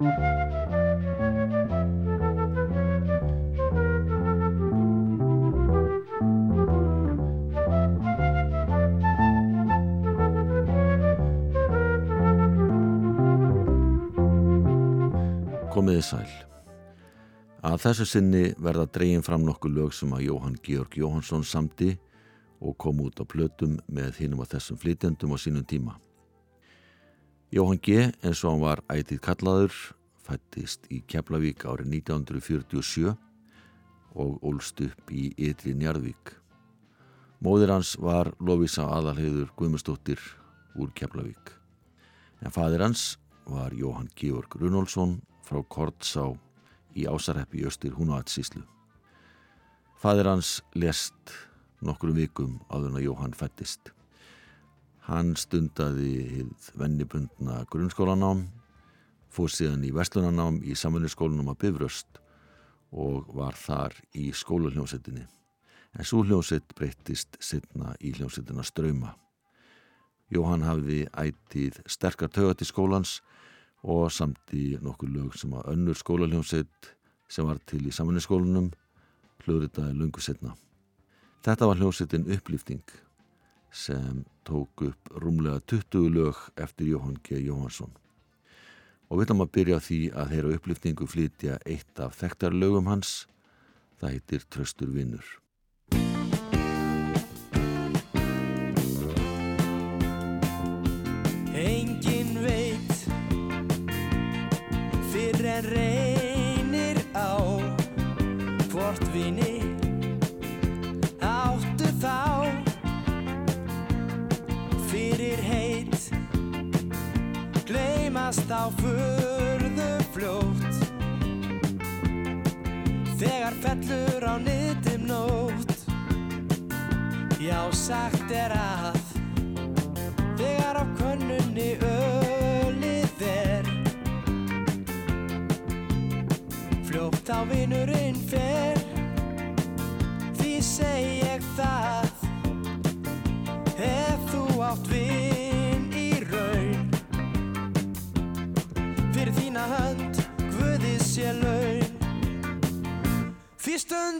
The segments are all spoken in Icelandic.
Komiði sæl. Að þessu sinni verða dreyin fram nokkuð lög sem að Jóhann Georg Jóhansson samti og kom út á plötum með hinnum að þessum flytjandum á sínum tíma. Jóhann G. eins og hann var ætið kallaður fættist í Keflavík árið 1947 og ólst upp í Ytri Njarðvík. Móðir hans var Lovisa Adalheiður Guðmustóttir úr Keflavík. En fadir hans var Jóhann Georg Runolfsson frá Kortsá í ásarheppi í austur Húnaðsíslu. Fadir hans lest nokkru vikum áður en að Jóhann fættist. Hann stundaði vennibundna grunnskólanám, fór síðan í vestlunanám í samanlýskólanum að Bifröst og var þar í skóluhljómsettinni. En svo hljómsett breyttist sittna í hljómsettina Ströyma. Jóhann hafði ætið sterkar tögat í skólans og samt í nokkur lög sem að önnur skólaljónsett sem var til í samanlýskólanum hljóðritaði lungu setna. Þetta var hljómsettin upplýfting sem tók upp rúmlega 20 lög eftir Jóhann G. Jóhansson. Og við ætlum að byrja því að þeirra upplýftingu flytja eitt af þekktar lögum hans, það heitir Tröstur vinnur. Fellur á nitum nótt. Já, sagt er að Þegar á könnunni ölið er Fljótt á vinurinn fer. Því seg ég það Ef þú átt við þína hönd Guði sé laun. Því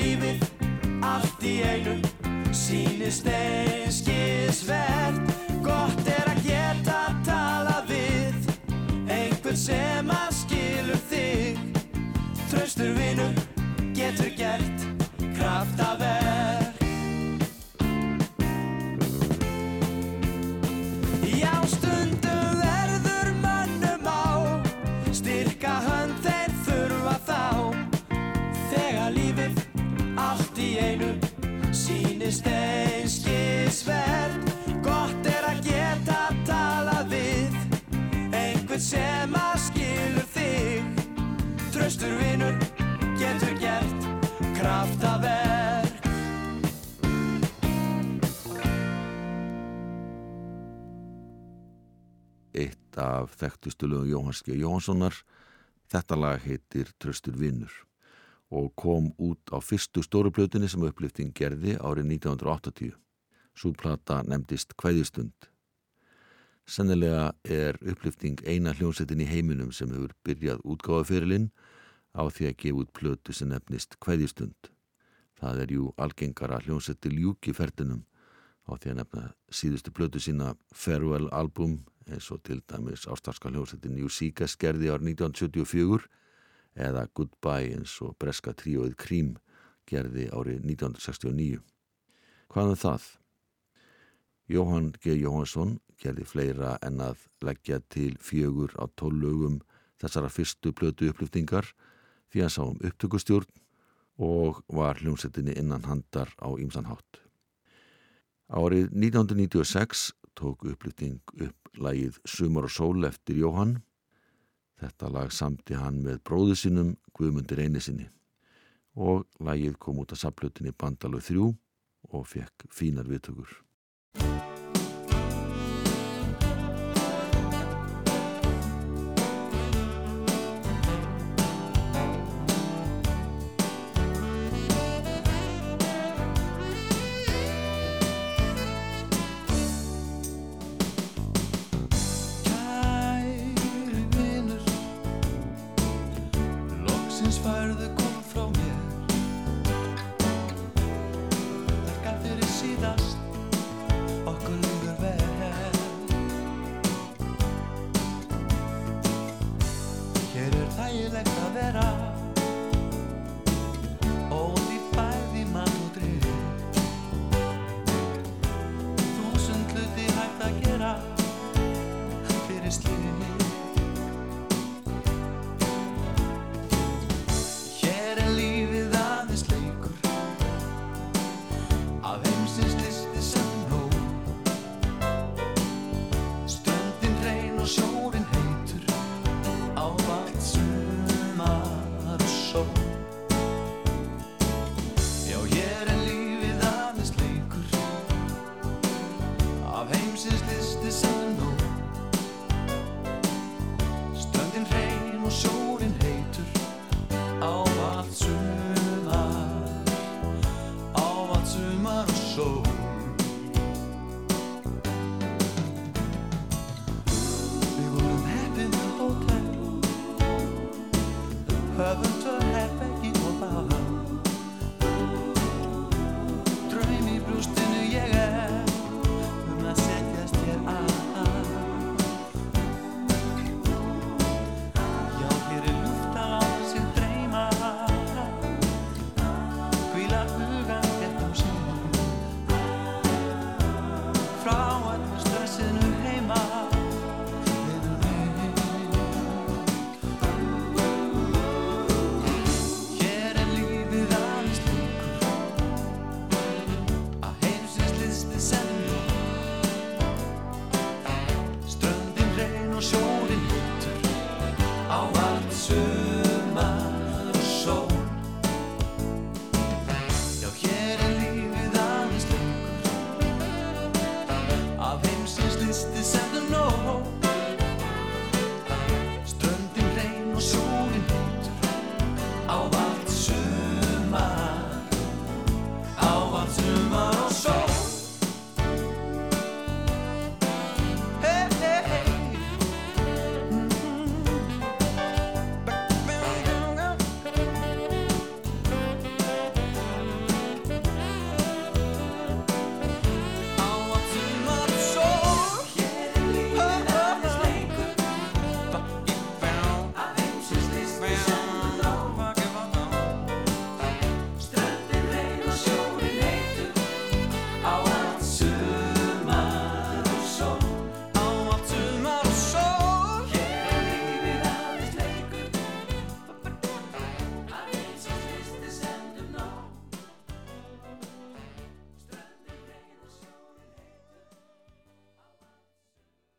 lífið allt í einu. Sínist einskis verð sem að skilur þig Tröstur vinnur getur gert kraftaverk Eitt af þekktustu lögum Jóhanski Jóhanssonar Þetta lag heitir Tröstur vinnur og kom út á fyrstu stóruplötunni sem upplýfting gerði árið 1980. Súplata nefndist Hvæðistund. Sennilega er upplifting eina hljónsettin í heiminum sem hefur byrjað útgáðaferilinn á því að gefa út plötu sem nefnist Kvæðistund. Það er jú algengara hljónsetti ljúki ferðinum á því að nefna síðustu plötu sína Farewell album eins og til dæmis ástarska hljónsetti New Seekas gerði ár 1974 eða Goodbye eins og breska tríóið Cream gerði árið 1969. Hvaðan um það? Jóhann G. Jóhansson gerði fleira en að leggja til fjögur á tólugum þessara fyrstu plötu upplýftingar því að sá um upptökustjórn og var hljómsettinni innan handar á Ímsanhátt. Árið 1996 tók upplýfting upp lagið Sumar og sól eftir Jóhann Þetta lag samti hann með bróðu sinum Guðmundur Einisinni og lagið kom út af saplutinni Bandalöð 3 og fekk fínar viðtökur.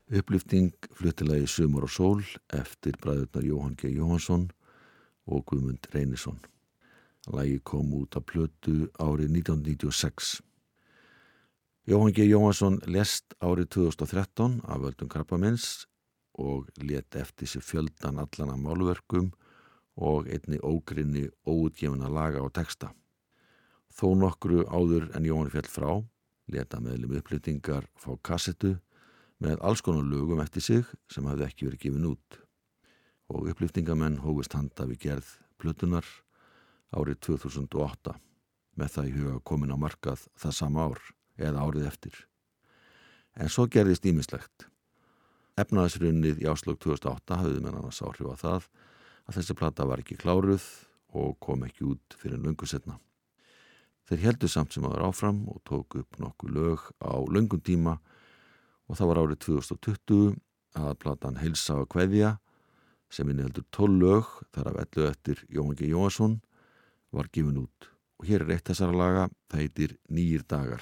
Upplýfting fluttilagi Sumur og Sól eftir bræðurnar Jóhann G. Jóhansson og Guðmund Reynisson. Lagi kom út að plötu árið 1996. Jóhann G. Jóhansson lest árið 2013 af völdum Krabbamins og let eftir sér fjöldan allan af málverkum og einni ógrinni óutgefuna laga og texta. Þó nokkru áður en Jóhann fjall frá leta meðlum upplýtingar fá kassetu með alls konar lögum eftir sig sem hafði ekki verið gefin út og upplýftingamenn hófist handa við gerð plötunar árið 2008 með það í huga komin á markað það sama ár eða árið eftir. En svo gerðist ímislegt. Efnaðisrunnið í áslög 2008 hafði menn annars áhrif á það að þessi plata var ekki kláruð og kom ekki út fyrir löngu setna. Þeir heldu samt sem aður áfram og tók upp nokkuð lög á löngum tíma og það var árið 2020 að platan Heilsa og Kveðja sem inni heldur 12 lög þar af ellu eftir Jóhann G. Jóhansson var gefin út og hér er eitt þessara laga, það heitir Nýjir dagar.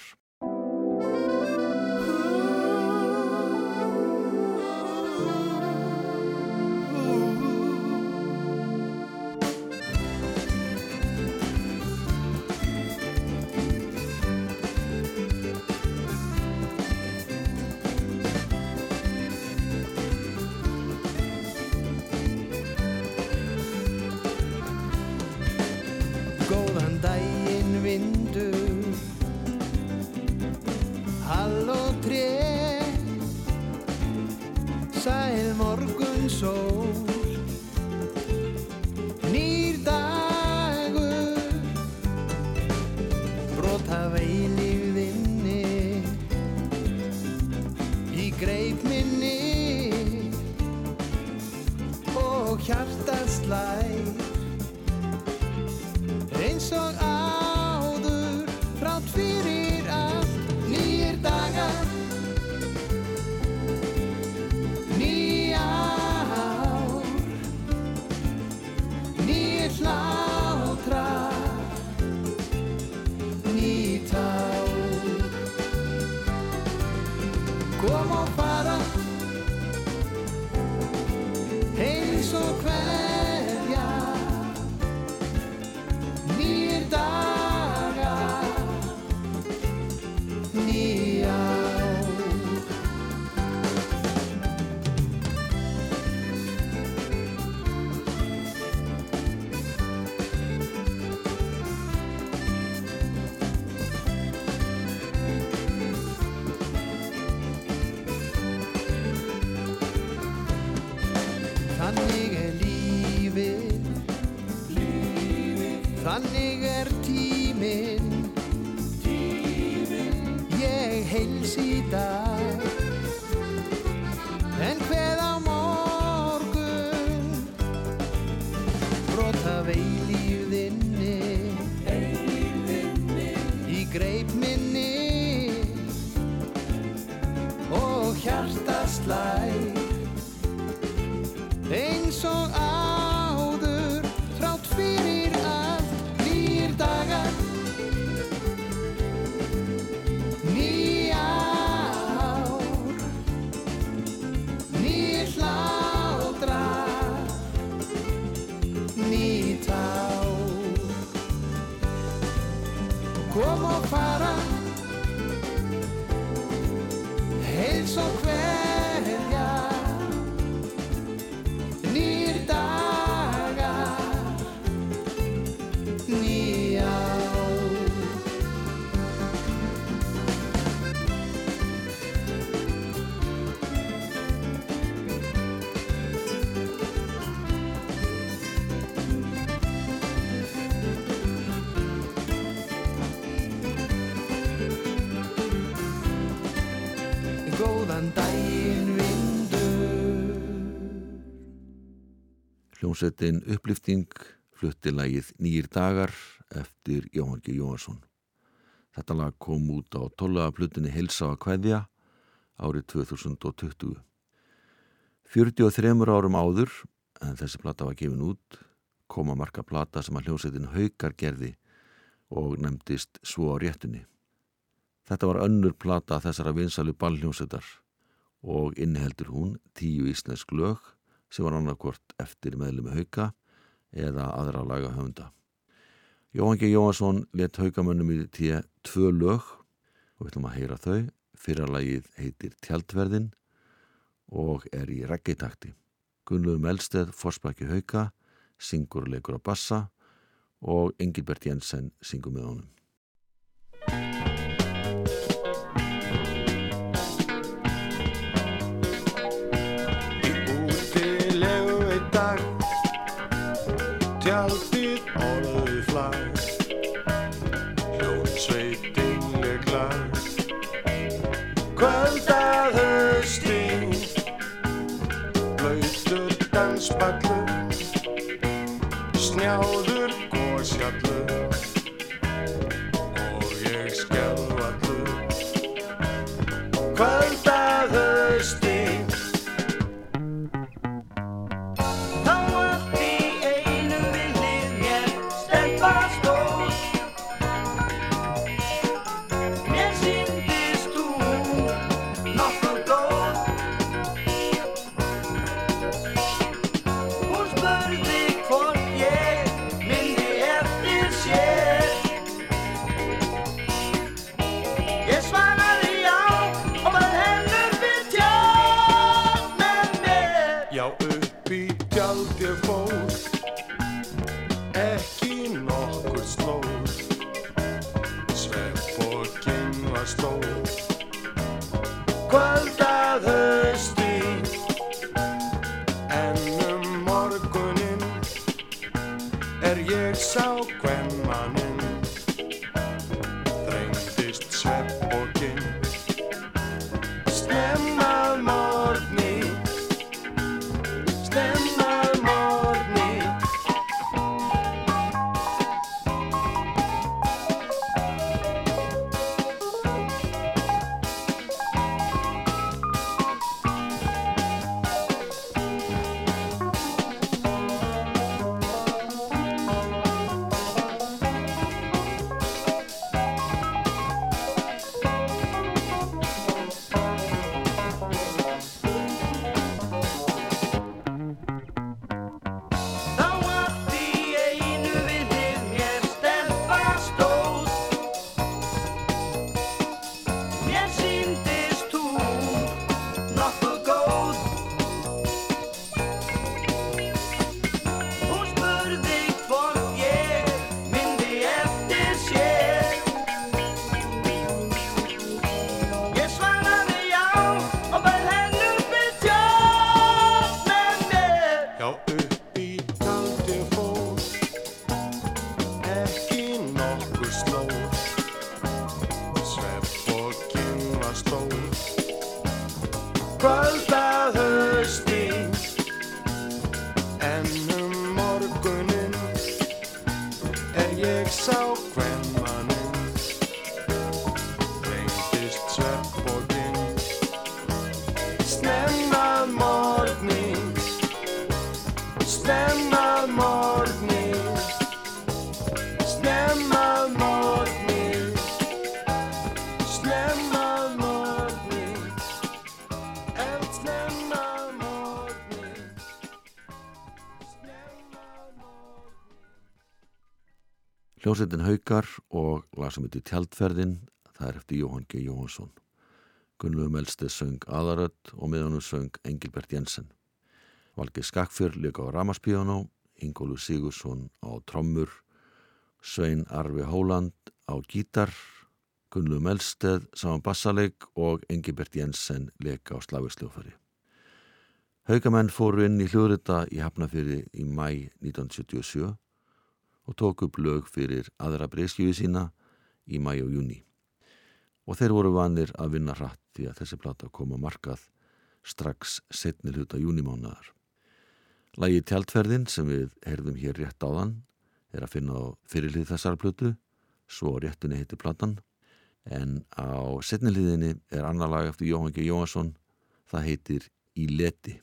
Hljómsveitin upplýfting flutti lagið Nýjir dagar eftir Jóhann G. Jóhansson. Þetta lag kom út á tollaðaplutinni Hilsa að kveðja árið 2020. 43 árum áður, en þessi plata var gefin út, kom að marka plata sem að hljómsveitin Haukar gerði og nefndist Svo á réttunni. Þetta var önnur plata þessara vinsalu ballhljómsveitar og inniheldur hún tíu íslensk lög sem var annarkvort eftir meðlum hauka eða aðra laga höfunda. Jóhann G. Jóhansson let haukamönnum í tíu tvö lög og við ætlum að heyra þau. Fyrra lagið heitir Tjaldverðin og er í reggitakti. Gunnluðum Elsteð, Forsbækju Hauka, syngur leikur á bassa og Engilbert Jensen syngur með honum. Hljómsveitin sem heitir Tjaldferðin, það er eftir Jóhann G. Jóhansson. Gunnlegu Melstið söng Aðarödd og miðanum söng Engilbert Jensen. Valgeir Skakfjörn leika á Ramaspíano, Ingólu Sigursson á trommur, Svein Arvi Hóland á gítar, Gunnlegu Melstið saman bassaleik og Engilbert Jensen leika á slaversljófari. Haugamenn fóru inn í hljóðrita í Hafnafjörði í mæ 1977 og tók upp lög fyrir aðra breyskjöfu sína í mæ og júni. Og þeir voru vanir að vinna hratt því að þessi plata kom að markað strax setni hluta júnimánaðar. Lægi Tjaldferðin sem við herðum hér rétt áðan er að finna á fyrirlið þessar plötu, svo réttunni heitir platan, en á setniliðinni er annar lag eftir Jóhann G. Jóhansson, það heitir Í leti.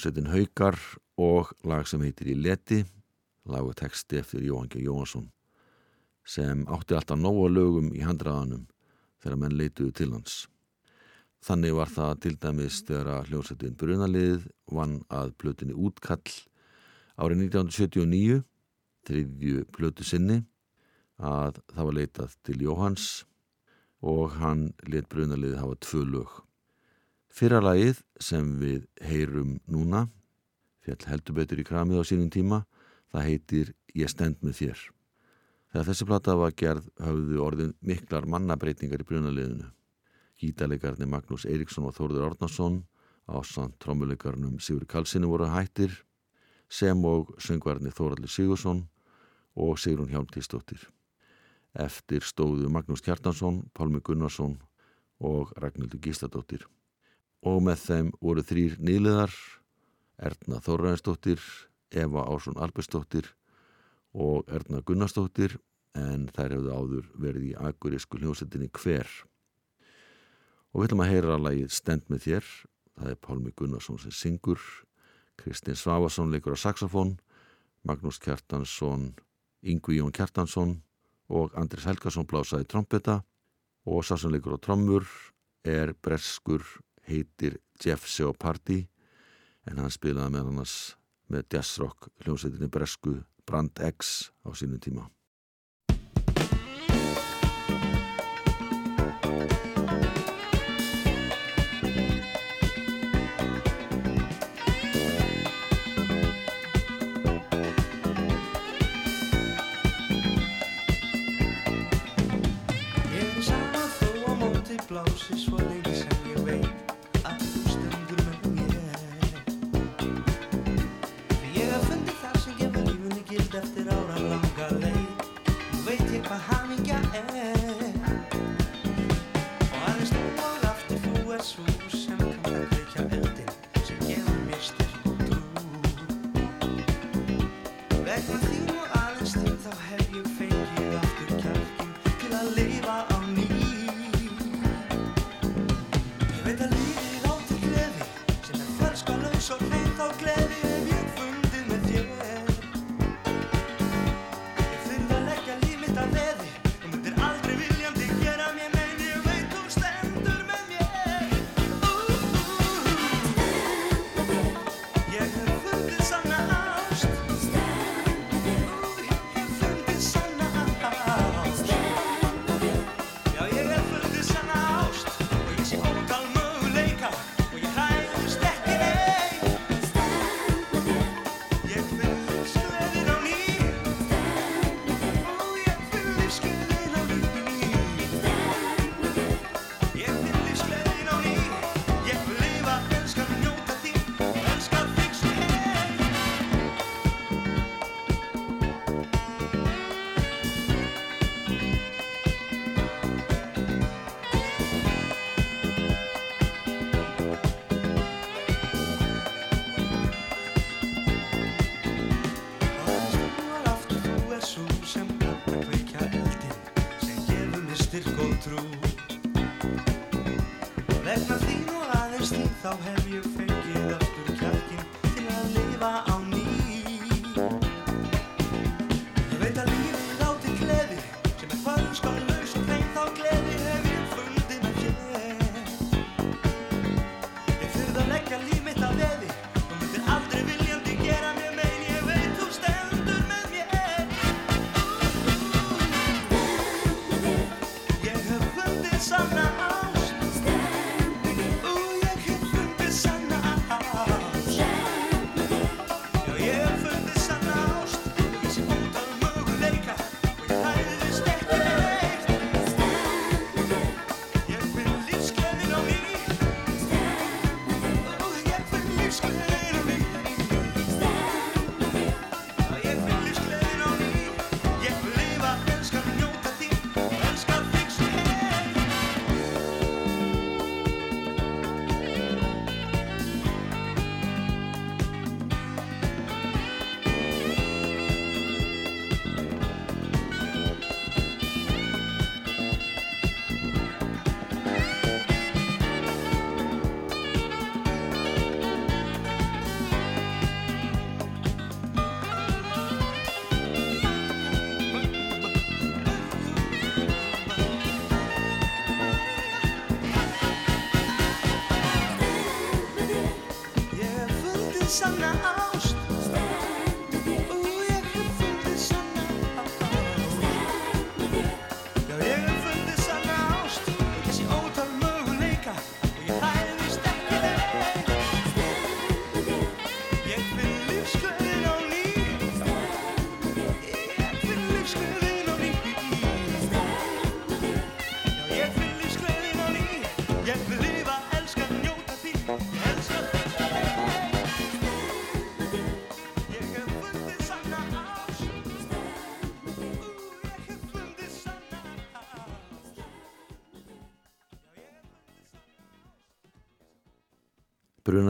Hljómsveitin Haukar og lag sem heitir Í leti, lag og texti eftir Jóhann G. Jóhansson sem átti alltaf nóga lögum í handraðanum þegar menn leituðu til hans. Þannig var það til dæmis þegar hljómsveitin Brunalið vann að plötinni Útkall árið 1979, þriðju plötu sinni, að það var leitað til Jóhanns og hann let Brunalið hafa tvö lög. Fyrra lagið sem við heyrum núna, fjall heldur betur í kramið á sínum tíma, það heitir Ég stend með þér. Þegar þessi platta var gerð hafðu orðin miklar mannabreitingar í brunaliðinu. Gítalegarni Magnús Eiríksson og Þórður Árnarsson á samt trómuleikarnum Sigur Kalsinu voru hættir sem og söngvarni Þóraldur Sigursson og Sigrun Hjálmtíðsdóttir. Eftir stóðu Magnús Kjartansson, Pálmi Gunnarsson og Ragnhildur Gísladóttir og með þeim voru þrýr nýliðar Erna Þorræðinsdóttir Eva Ásson Albersdóttir og Erna Gunnarsdóttir en þær hefðu áður verið í agurísku hljómsettinni hver. Og við ætlum að heyra að lagið Stend með þér. Það er Pálmi Gunnarsson sem syngur Kristinn Svavarsson leikur á saxofón Magnús Kjartansson Yngvi Jón Kjartansson og Andris Helgarsson blásaði trombetta og sassan leikur á trommur er breskur heitir Jeff Seopardi en hann spilaði með hann með jazzrock hljómsveitinni Bresku Brand X á sínum tíma how have you?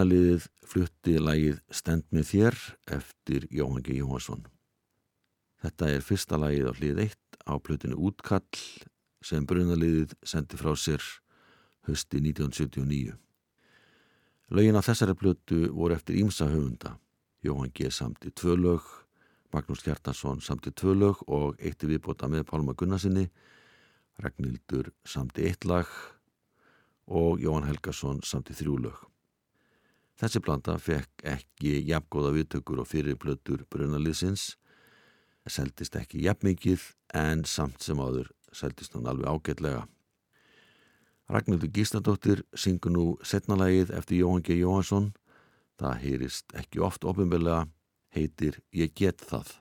Brunaliðið flutti lægið Stend með þér eftir Jóhann G. Jóhansson. Þetta er fyrsta lægið á hlið 1 á plötinu Útkall sem Brunaliðið sendi frá sér hösti 1979. Lögin á þessari plötu voru eftir Ímsa höfunda. Jóhann G. samti tvö lög, Magnús Hjartarsson samti tvö lög og eitti viðbóta með Pálma Gunnarsinni, Ragnhildur samti eitt lag og Jóhann Helgarsson samti þrjú lög. Þessi planta fekk ekki jafngóða viðtökur og fyrirplötur brunaliðsins, seldist ekki jafnmikið en samt sem áður seldist hann alveg ágætlega. Ragnhildur Gísladóttir syngur nú setnalægið eftir Jóhann G. Jóhansson. Það heyrist ekki oft ofinbeglega, heitir Ég get það.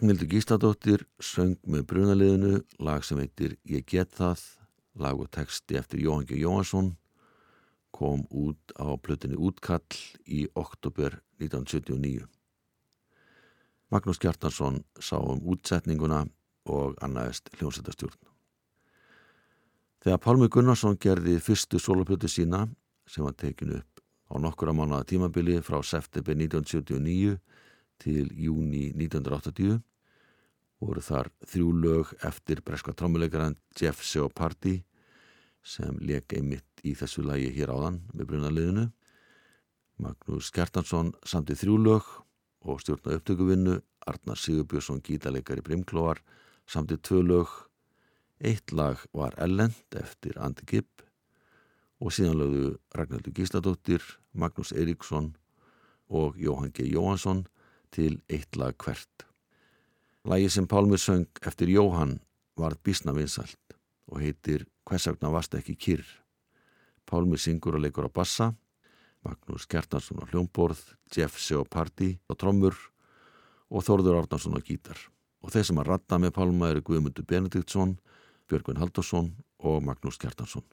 Ragnhildur Gísladóttir söng með brunaliðinu lag sem heitir Ég get það, lag og texti eftir Jóhann G. Jóhansson kom út á plötinni Útkall í oktober 1979. Magnús Kjartansson sá um útsetninguna og annaðist hljómsættastjórn. Þegar Pálmi Gunnarsson gerði fyrstu soloplötu sína sem var tekin upp á nokkura mánuða tímabili frá september 1979 til júni 1980 voru þar þrjú lög eftir breska trommuleikaran Jeff Seopardi sem leik einmitt í þessu lagi hér áðan með brunaliðinu. Magnús Kjartansson samti þrjú lög og stjórna upptökuvinnu Arnar Sigurbjörnsson gítarleikari Brimklóar samti tvö lög. Eitt lag var Ellend eftir Andi Gibb og síðan lögðu Ragnhildur Gísladóttir, Magnús Eiríksson og Jóhann G. Jóhansson til eitt lag hvert. Lagi sem Pálmi söng eftir Jóhann var bísna vinsælt og heitir Hvers vegna varst ekki kyrr. Pálmi syngur og leikur á bassa, Magnús Kjartansson á hljómborð, Jeff Seopardi á trommur og Þórður Árnarsson á gítar. Og þeir sem að ratta með Pálma eru Guðmundur Benediktsson, Björgvin Haldursson og Magnús Kjartansson.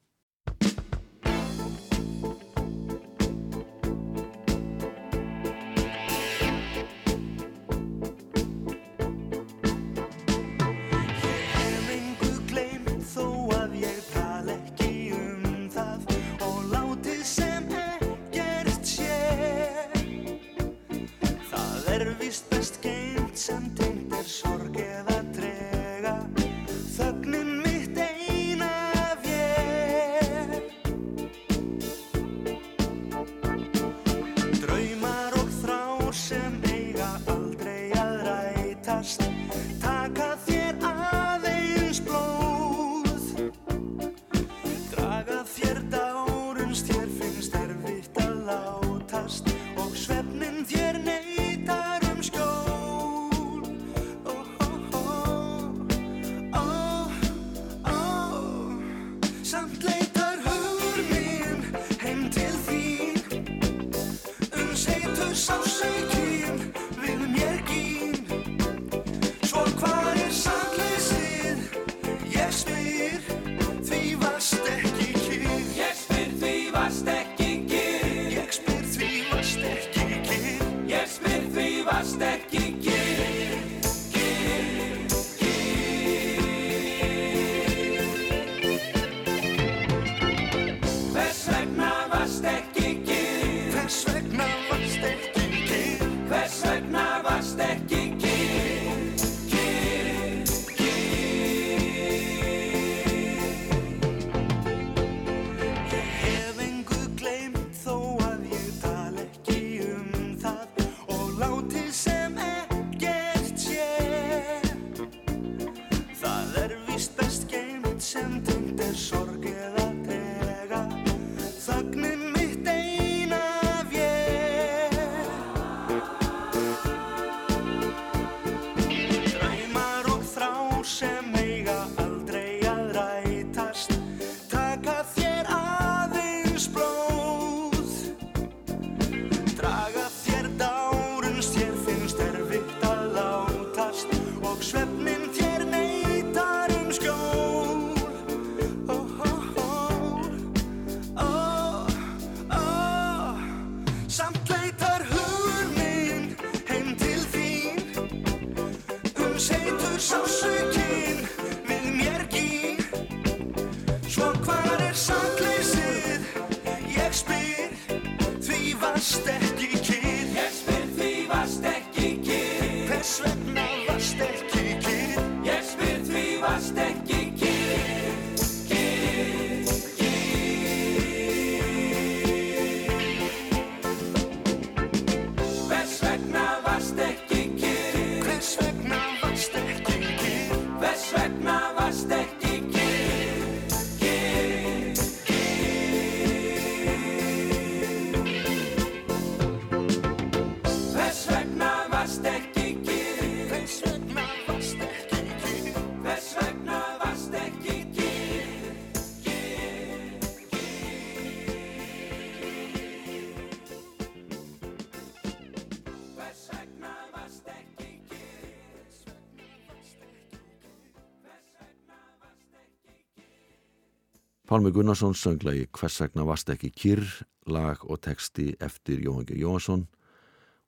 Pálmi Gunnarsson sönglagi Hvers vegna varst ekki kyrr, lag og texti eftir Jóhann G. Jóhansson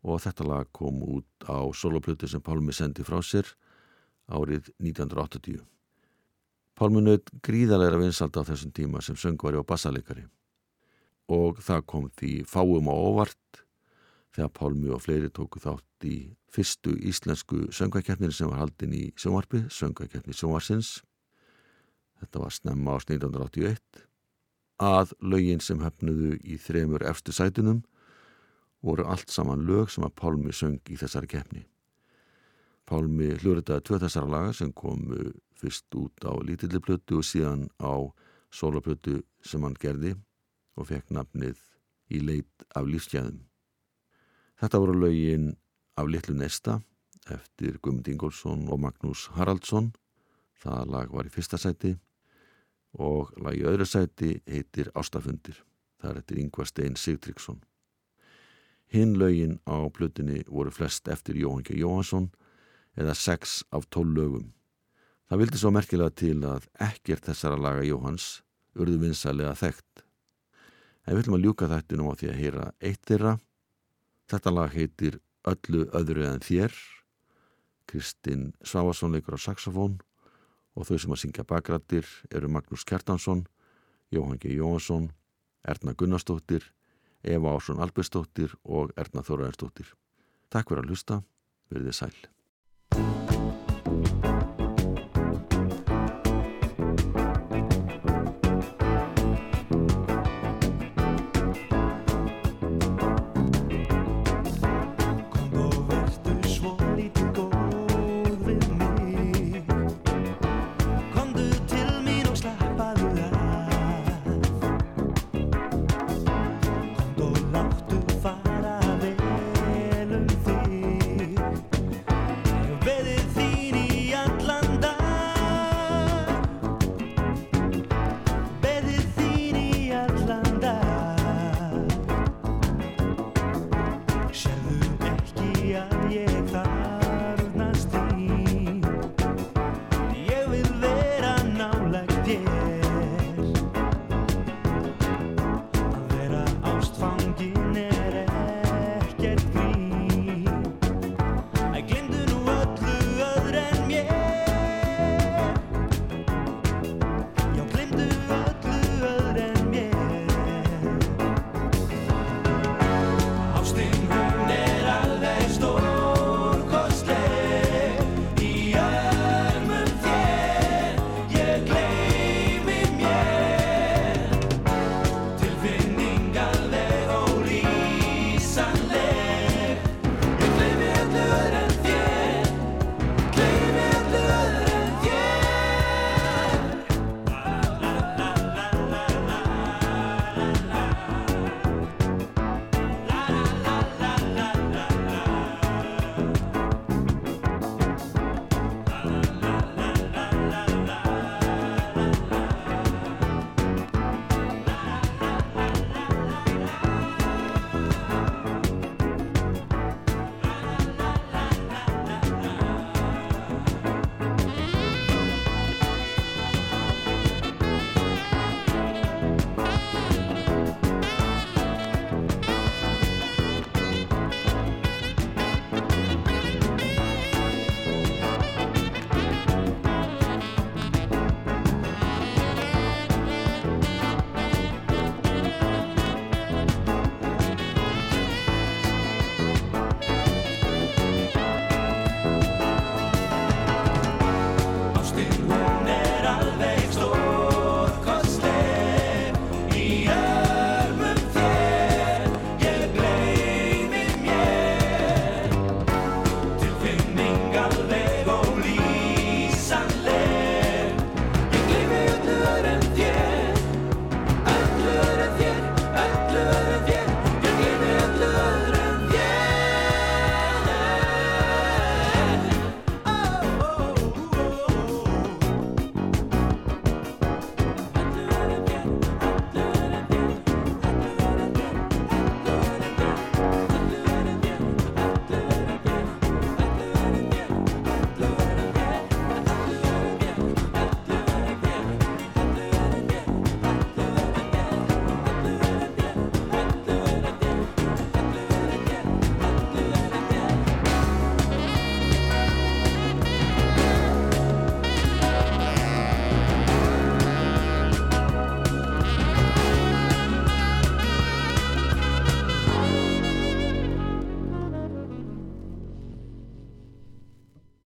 og þetta lag kom út á soloplötu sem Pálmi sendi frá sér árið 1980. Pálmi naut gríðarlega vinsald á þessum tíma sem söngvari og bassalegari og það kom því fáum á óvart þegar Pálmi og fleiri tóku þátt í fyrstu íslensku söngvakeppnir sem var haldin í sjónvarpi, söngvakeppni sjónvarsins þetta var snemma ás 1981 að lögin sem hefnuðu í þremur efstu sætunum voru allt saman lög sem að Pálmi söng í þessari keppni. Pálmi hluritaði tvö þessara laga sem komu fyrst út á lítilli plötu og síðan á soloplötu sem hann gerði og fekk nafnið í leit af lífsgæðum. Þetta voru lögin af Littlu Nesta eftir Guðmund Ingólfsson og Magnús Haraldsson. Það lag var í fyrsta sæti og lag í öðru sæti heitir Ástafundir. Það er eftir Yngvar Stein Sigtryggsson. Hinn lögin á plötunni voru flest eftir Jóhann G. Jóhansson eða sex af tól lögum. Það vildi svo merkilega til að ekkert þessara laga Jóhanns urðu vinsalega þekkt. En við viljum að ljúka þættinum á því að heyra eitt þeirra. Þetta lag heitir Öllu öðru en þér. Kristinn Svávarsson leikur á saxofón og þau sem að syngja bakrættir eru Magnús Kjartansson, Jóhann G. Jóhansson, Erna Gunnarsdóttir, Eva Ásson Albersdóttir og Erna Þóraðarsdóttir. Takk fyrir að hlusta, verðið sæl.